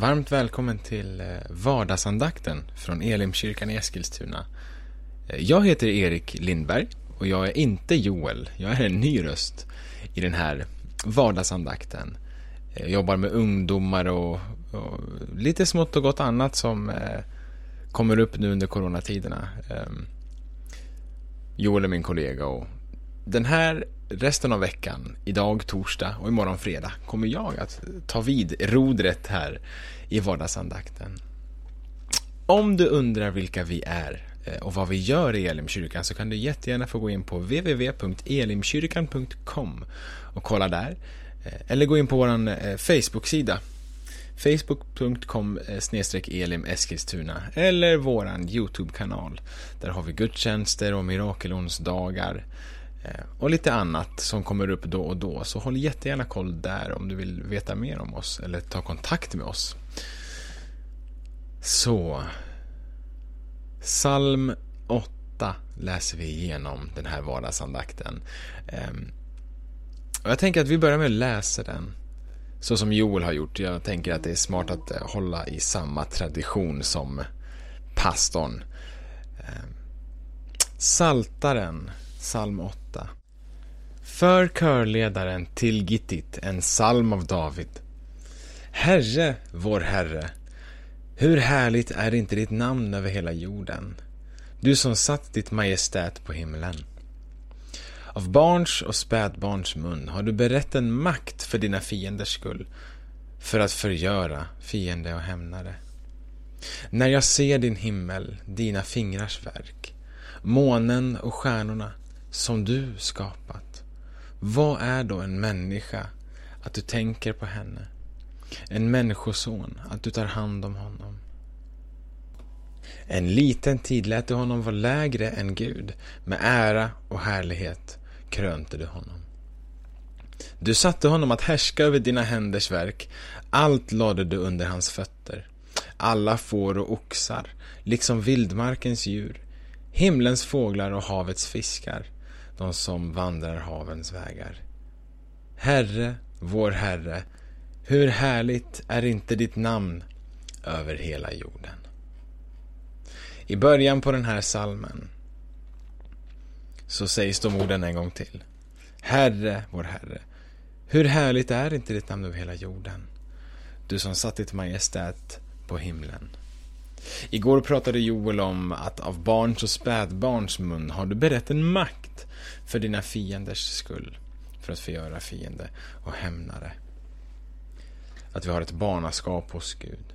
Varmt välkommen till eh, vardagsandakten från Elimkyrkan i Eskilstuna. Eh, jag heter Erik Lindberg och jag är inte Joel. Jag är en ny röst i den här vardagsandakten. Eh, jag jobbar med ungdomar och, och lite smått och gott annat som eh, kommer upp nu under coronatiderna. Ehm, Joel är min kollega och den här resten av veckan, idag torsdag och imorgon fredag, kommer jag att ta vid rodret här i vardagsandakten. Om du undrar vilka vi är eh, och vad vi gör i Elimkyrkan så kan du jättegärna få gå in på www.elimkyrkan.com och kolla där. Eh, eller gå in på vår eh, Facebook-sida facebook.com elim Eskilstuna eller våran Youtube-kanal. Där har vi gudstjänster och mirakelonsdagar Eh, och lite annat som kommer upp då och då. Så håll jättegärna koll där om du vill veta mer om oss eller ta kontakt med oss. Så. Psalm 8 läser vi igenom den här vardagsandakten. Ehm, och jag tänker att vi börjar med att läsa den. Så som Joel har gjort. Jag tänker att det är smart att eh, hålla i samma tradition som pastorn. Ehm, saltaren, psalm 8. För körledaren till Gittit, en psalm av David. Herre, vår Herre, hur härligt är inte ditt namn över hela jorden? Du som satt ditt majestät på himlen. Av barns och spädbarns mun har du berett en makt för dina fienders skull, för att förgöra fiende och hämnare. När jag ser din himmel, dina fingrars verk, månen och stjärnorna som du skapat, vad är då en människa att du tänker på henne? En människoson, att du tar hand om honom. En liten tid lät du honom vara lägre än Gud, med ära och härlighet krönte du honom. Du satte honom att härska över dina händers verk, allt lade du under hans fötter. Alla får och oxar, liksom vildmarkens djur, himlens fåglar och havets fiskar, de som vandrar havens vägar. Herre, vår Herre, hur härligt är inte ditt namn över hela jorden. I början på den här salmen så sägs de orden en gång till. Herre, vår Herre, hur härligt är inte ditt namn över hela jorden? Du som satt ditt majestät på himlen. Igår pratade Joel om att av barns och spädbarns mun har du berett en makt för dina fienders skull, för att förgöra fiende och hämnare. Att vi har ett barnaskap hos Gud.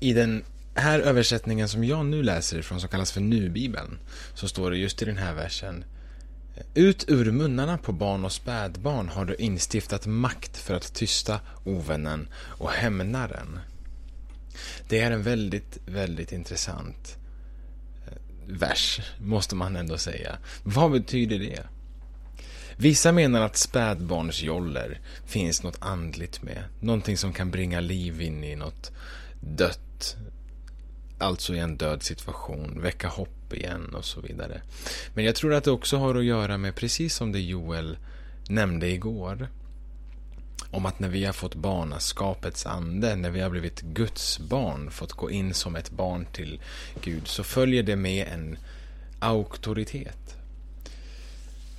I den här översättningen som jag nu läser ifrån, som kallas för Nu-bibeln, så står det just i den här versen Ut ur munnarna på barn och spädbarn har du instiftat makt för att tysta ovännen och hämnaren. Det är en väldigt, väldigt intressant vers, måste man ändå säga. Vad betyder det? Vissa menar att spädbarnsjoller finns något andligt med. Någonting som kan bringa liv in i något dött. Alltså i en död situation, väcka hopp igen och så vidare. Men jag tror att det också har att göra med, precis som det Joel nämnde igår, om att när vi har fått barnaskapets ande, när vi har blivit Guds barn, fått gå in som ett barn till Gud, så följer det med en auktoritet.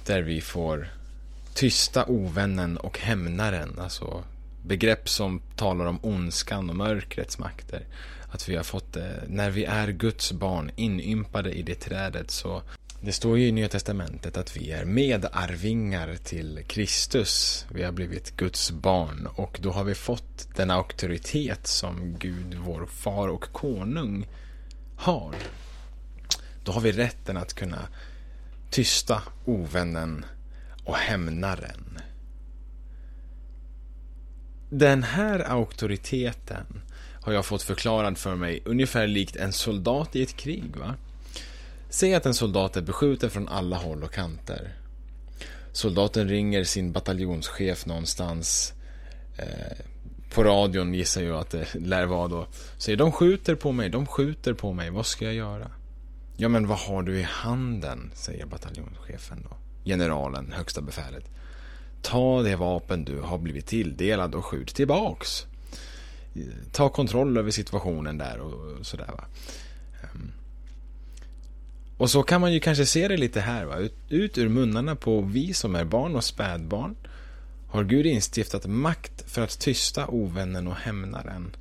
Där vi får tysta ovännen och hämnaren, alltså begrepp som talar om ondskan och mörkrets makter. Att vi har fått det, när vi är Guds barn, inympade i det trädet, så det står ju i Nya Testamentet att vi är medarvingar till Kristus. Vi har blivit Guds barn och då har vi fått den auktoritet som Gud, vår far och konung, har. Då har vi rätten att kunna tysta ovännen och hämnaren. Den här auktoriteten har jag fått förklarad för mig ungefär likt en soldat i ett krig. va? Säg att en soldat är beskjuten från alla håll och kanter. Soldaten ringer sin bataljonschef någonstans. Eh, på radion gissar jag att det lär vara då. Säger de skjuter på mig, de skjuter på mig, vad ska jag göra? Ja men vad har du i handen? Säger bataljonschefen då. Generalen, högsta befälet. Ta det vapen du har blivit tilldelad och skjut tillbaks. ta kontroll över situationen där och sådär va. Ehm. Och så kan man ju kanske se det lite här va. Ut, ut ur munnarna på vi som är barn och spädbarn har Gud instiftat makt för att tysta ovännen och hämnaren.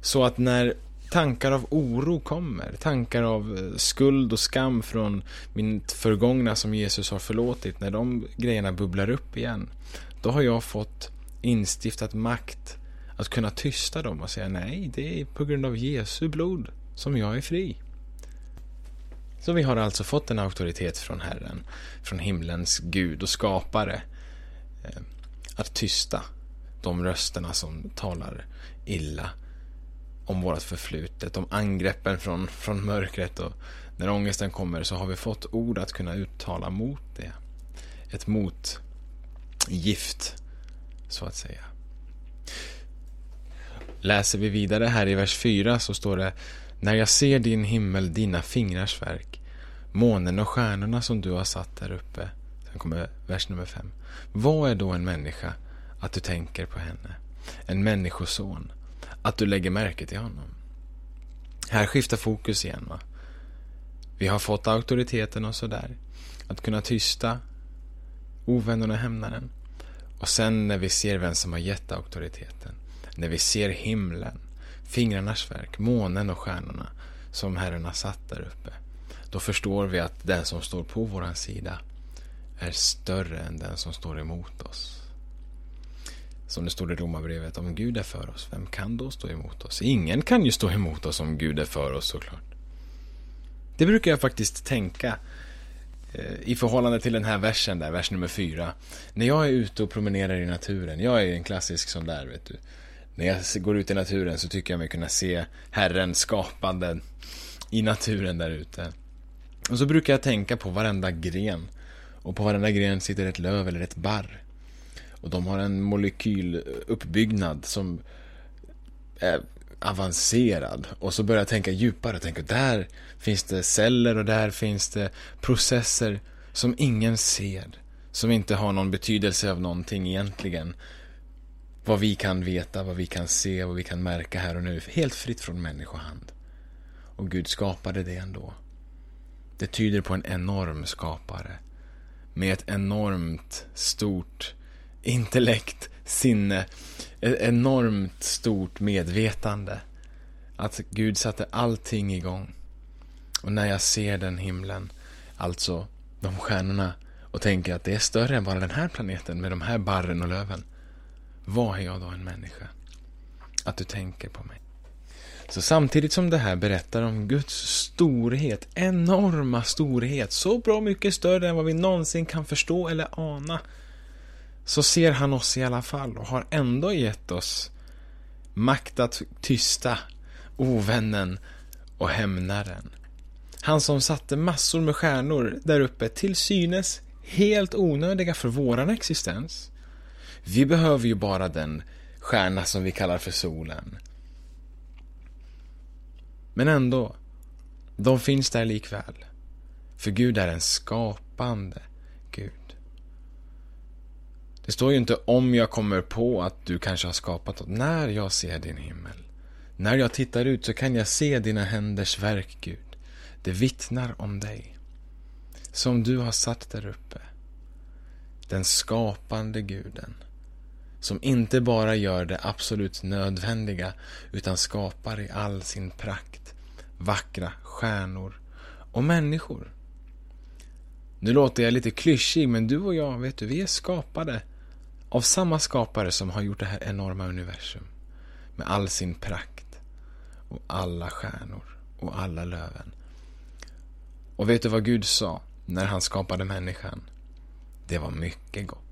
Så att när tankar av oro kommer, tankar av eh, skuld och skam från mitt förgångna som Jesus har förlåtit, när de grejerna bubblar upp igen, då har jag fått instiftat makt att kunna tysta dem och säga nej, det är på grund av Jesu blod som jag är fri. Så vi har alltså fått en auktoritet från Herren, från himlens Gud och skapare, eh, att tysta de rösterna som talar illa om vårt förflutet, om angreppen från, från mörkret och när ångesten kommer så har vi fått ord att kunna uttala mot det. Ett motgift, så att säga. Läser vi vidare här i vers 4 så står det När jag ser din himmel, dina fingrars verk, månen och stjärnorna som du har satt där uppe. Sen kommer vers nummer fem. Vad är då en människa att du tänker på henne? En människoson att du lägger märke till honom. Här skiftar fokus igen. va. Vi har fått auktoriteten och sådär. Att kunna tysta ovännen och hämnaren. Och sen när vi ser vem som har gett auktoriteten. När vi ser himlen, fingrarnas verk, månen och stjärnorna som Herren har satt där uppe. Då förstår vi att den som står på vår sida är större än den som står emot oss. Som det står i Romarbrevet, om Gud är för oss, vem kan då stå emot oss? Ingen kan ju stå emot oss om Gud är för oss såklart. Det brukar jag faktiskt tänka eh, i förhållande till den här versen där, vers nummer fyra. När jag är ute och promenerar i naturen, jag är en klassisk sån där, vet du. När jag går ut i naturen så tycker jag mig kunna se Herren skapande i naturen där ute. Och så brukar jag tänka på varenda gren. Och på varenda gren sitter ett löv eller ett barr. Och de har en molekyluppbyggnad som är avancerad. Och så börjar jag tänka djupare. Tänka, där finns det celler och där finns det processer som ingen ser. Som inte har någon betydelse av någonting egentligen. Vad vi kan veta, vad vi kan se, vad vi kan märka här och nu. Helt fritt från människohand. Och Gud skapade det ändå. Det tyder på en enorm skapare. Med ett enormt stort intellekt, sinne, ett enormt stort medvetande. Att Gud satte allting igång. Och när jag ser den himlen, alltså de stjärnorna, och tänker att det är större än bara den här planeten med de här barren och löven. Vad är jag då en människa? Att du tänker på mig. Så samtidigt som det här berättar om Guds storhet, enorma storhet, så bra mycket större än vad vi någonsin kan förstå eller ana, så ser han oss i alla fall och har ändå gett oss makt att tysta ovännen och hämnaren. Han som satte massor med stjärnor där uppe till synes helt onödiga för våran existens. Vi behöver ju bara den stjärna som vi kallar för solen. Men ändå, de finns där likväl. För Gud är en skapande Gud. Det står ju inte om jag kommer på att du kanske har skapat något. När jag ser din himmel. När jag tittar ut så kan jag se dina händers verk, Gud. Det vittnar om dig. Som du har satt där uppe. Den skapande guden. Som inte bara gör det absolut nödvändiga utan skapar i all sin prakt vackra stjärnor och människor. Nu låter jag lite klyschig, men du och jag, vet du, vi är skapade av samma skapare som har gjort det här enorma universum. Med all sin prakt. Och alla stjärnor. Och alla löven. Och vet du vad Gud sa när han skapade människan? Det var mycket gott.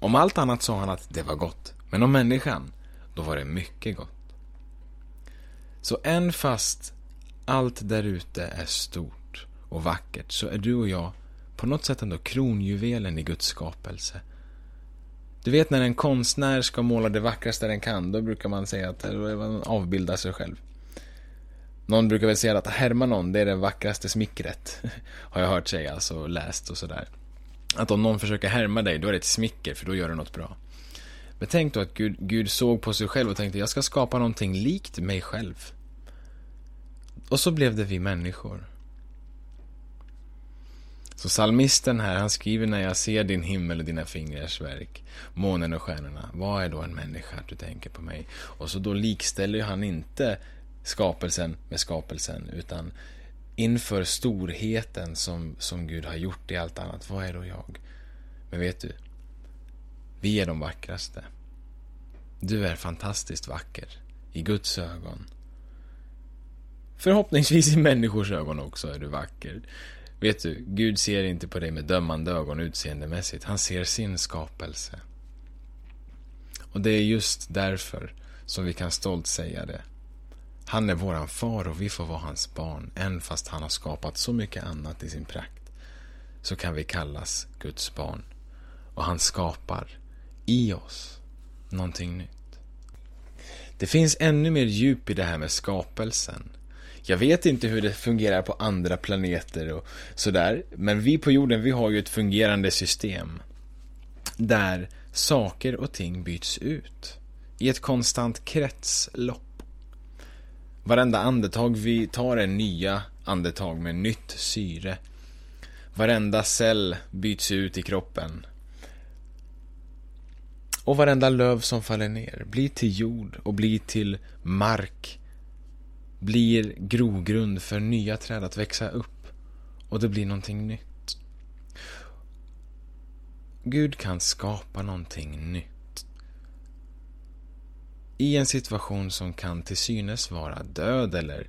Om allt annat sa han att det var gott. Men om människan, då var det mycket gott. Så än fast allt där ute är stort och vackert så är du och jag på något sätt ändå kronjuvelen i Guds skapelse. Du vet när en konstnär ska måla det vackraste den kan, då brukar man säga att man avbildar sig själv. Någon brukar väl säga att härma någon, det är det vackraste smickret. Har jag hört sägas alltså, och läst och sådär. Att om någon försöker härma dig, då är det ett smicker, för då gör du något bra. Men tänk då att Gud, Gud såg på sig själv och tänkte jag ska skapa någonting likt mig själv. Och så blev det vi människor. Så salmisten här, han skriver när jag ser din himmel och dina fingrars verk, månen och stjärnorna, vad är då en människa att du tänker på mig? Och så då likställer han inte skapelsen med skapelsen, utan inför storheten som, som Gud har gjort i allt annat, vad är då jag? Men vet du, vi är de vackraste. Du är fantastiskt vacker i Guds ögon. Förhoppningsvis i människors ögon också är du vacker. Vet du, Gud ser inte på dig med dömande ögon utseendemässigt. Han ser sin skapelse. Och det är just därför som vi kan stolt säga det. Han är våran far och vi får vara hans barn. Än fast han har skapat så mycket annat i sin prakt. Så kan vi kallas Guds barn. Och han skapar i oss någonting nytt. Det finns ännu mer djup i det här med skapelsen. Jag vet inte hur det fungerar på andra planeter och sådär, men vi på jorden, vi har ju ett fungerande system där saker och ting byts ut i ett konstant kretslopp. Varenda andetag vi tar är nya andetag med nytt syre. Varenda cell byts ut i kroppen. Och varenda löv som faller ner blir till jord och blir till mark blir grogrund för nya träd att växa upp och det blir någonting nytt. Gud kan skapa någonting nytt. I en situation som kan till synes vara död eller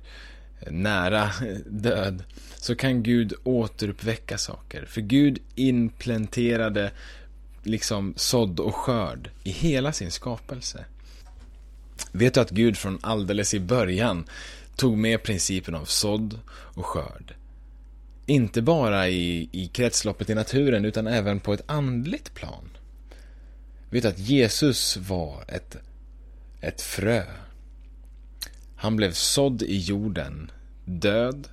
eh, nära död så kan Gud återuppväcka saker. För Gud implanterade liksom sådd och skörd i hela sin skapelse. Vet du att Gud från alldeles i början tog med principen av sådd och skörd. Inte bara i, i kretsloppet i naturen utan även på ett andligt plan. Vet du att Jesus var ett, ett frö. Han blev sådd i jorden, död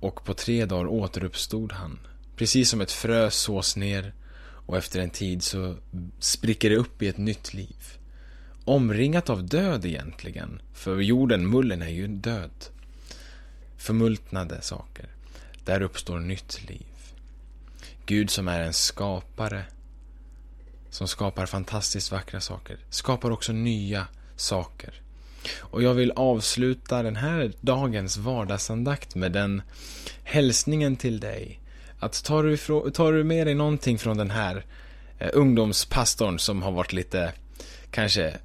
och på tre dagar återuppstod han. Precis som ett frö sås ner och efter en tid så spricker det upp i ett nytt liv omringat av död egentligen. För jorden, mullen, är ju död. Förmultnade saker. Där uppstår nytt liv. Gud som är en skapare, som skapar fantastiskt vackra saker, skapar också nya saker. Och jag vill avsluta den här dagens vardagsandakt med den hälsningen till dig. Att tar du, tar du med dig någonting från den här eh, ungdomspastorn som har varit lite kanske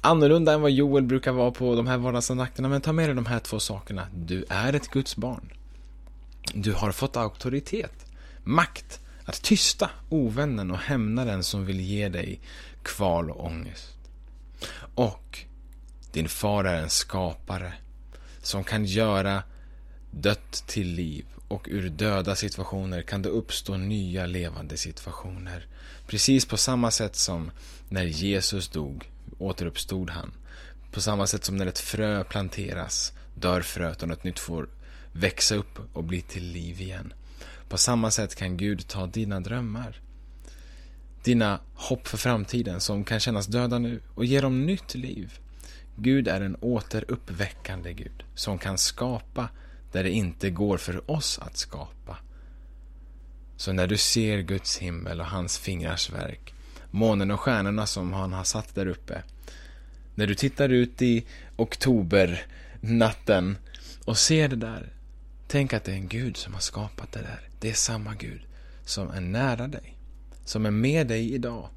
annorlunda än vad Joel brukar vara på de här vardagsandakterna. Men ta med dig de här två sakerna. Du är ett Guds barn. Du har fått auktoritet, makt att tysta ovännen och hämna den som vill ge dig kval och ångest. Och din far är en skapare som kan göra dött till liv och ur döda situationer kan det uppstå nya levande situationer. Precis på samma sätt som när Jesus dog återuppstod han. På samma sätt som när ett frö planteras dör fröet och något nytt får växa upp och bli till liv igen. På samma sätt kan Gud ta dina drömmar, dina hopp för framtiden som kan kännas döda nu och ge dem nytt liv. Gud är en återuppväckande Gud som kan skapa där det inte går för oss att skapa. Så när du ser Guds himmel och hans fingrars verk månen och stjärnorna som han har satt där uppe. När du tittar ut i oktobernatten och ser det där, tänk att det är en Gud som har skapat det där. Det är samma Gud som är nära dig, som är med dig idag,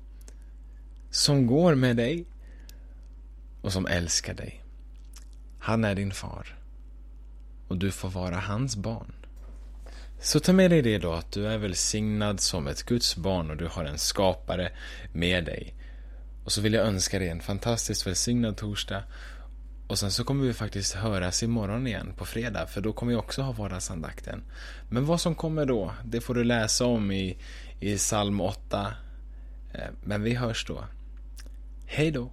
som går med dig och som älskar dig. Han är din far och du får vara hans barn. Så ta med dig det då att du är välsignad som ett Guds barn och du har en skapare med dig. Och så vill jag önska dig en fantastiskt välsignad torsdag. Och sen så kommer vi faktiskt höras imorgon igen på fredag för då kommer jag också ha vardagsandakten. Men vad som kommer då, det får du läsa om i, i psalm 8. Eh, men vi hörs då. Hej då!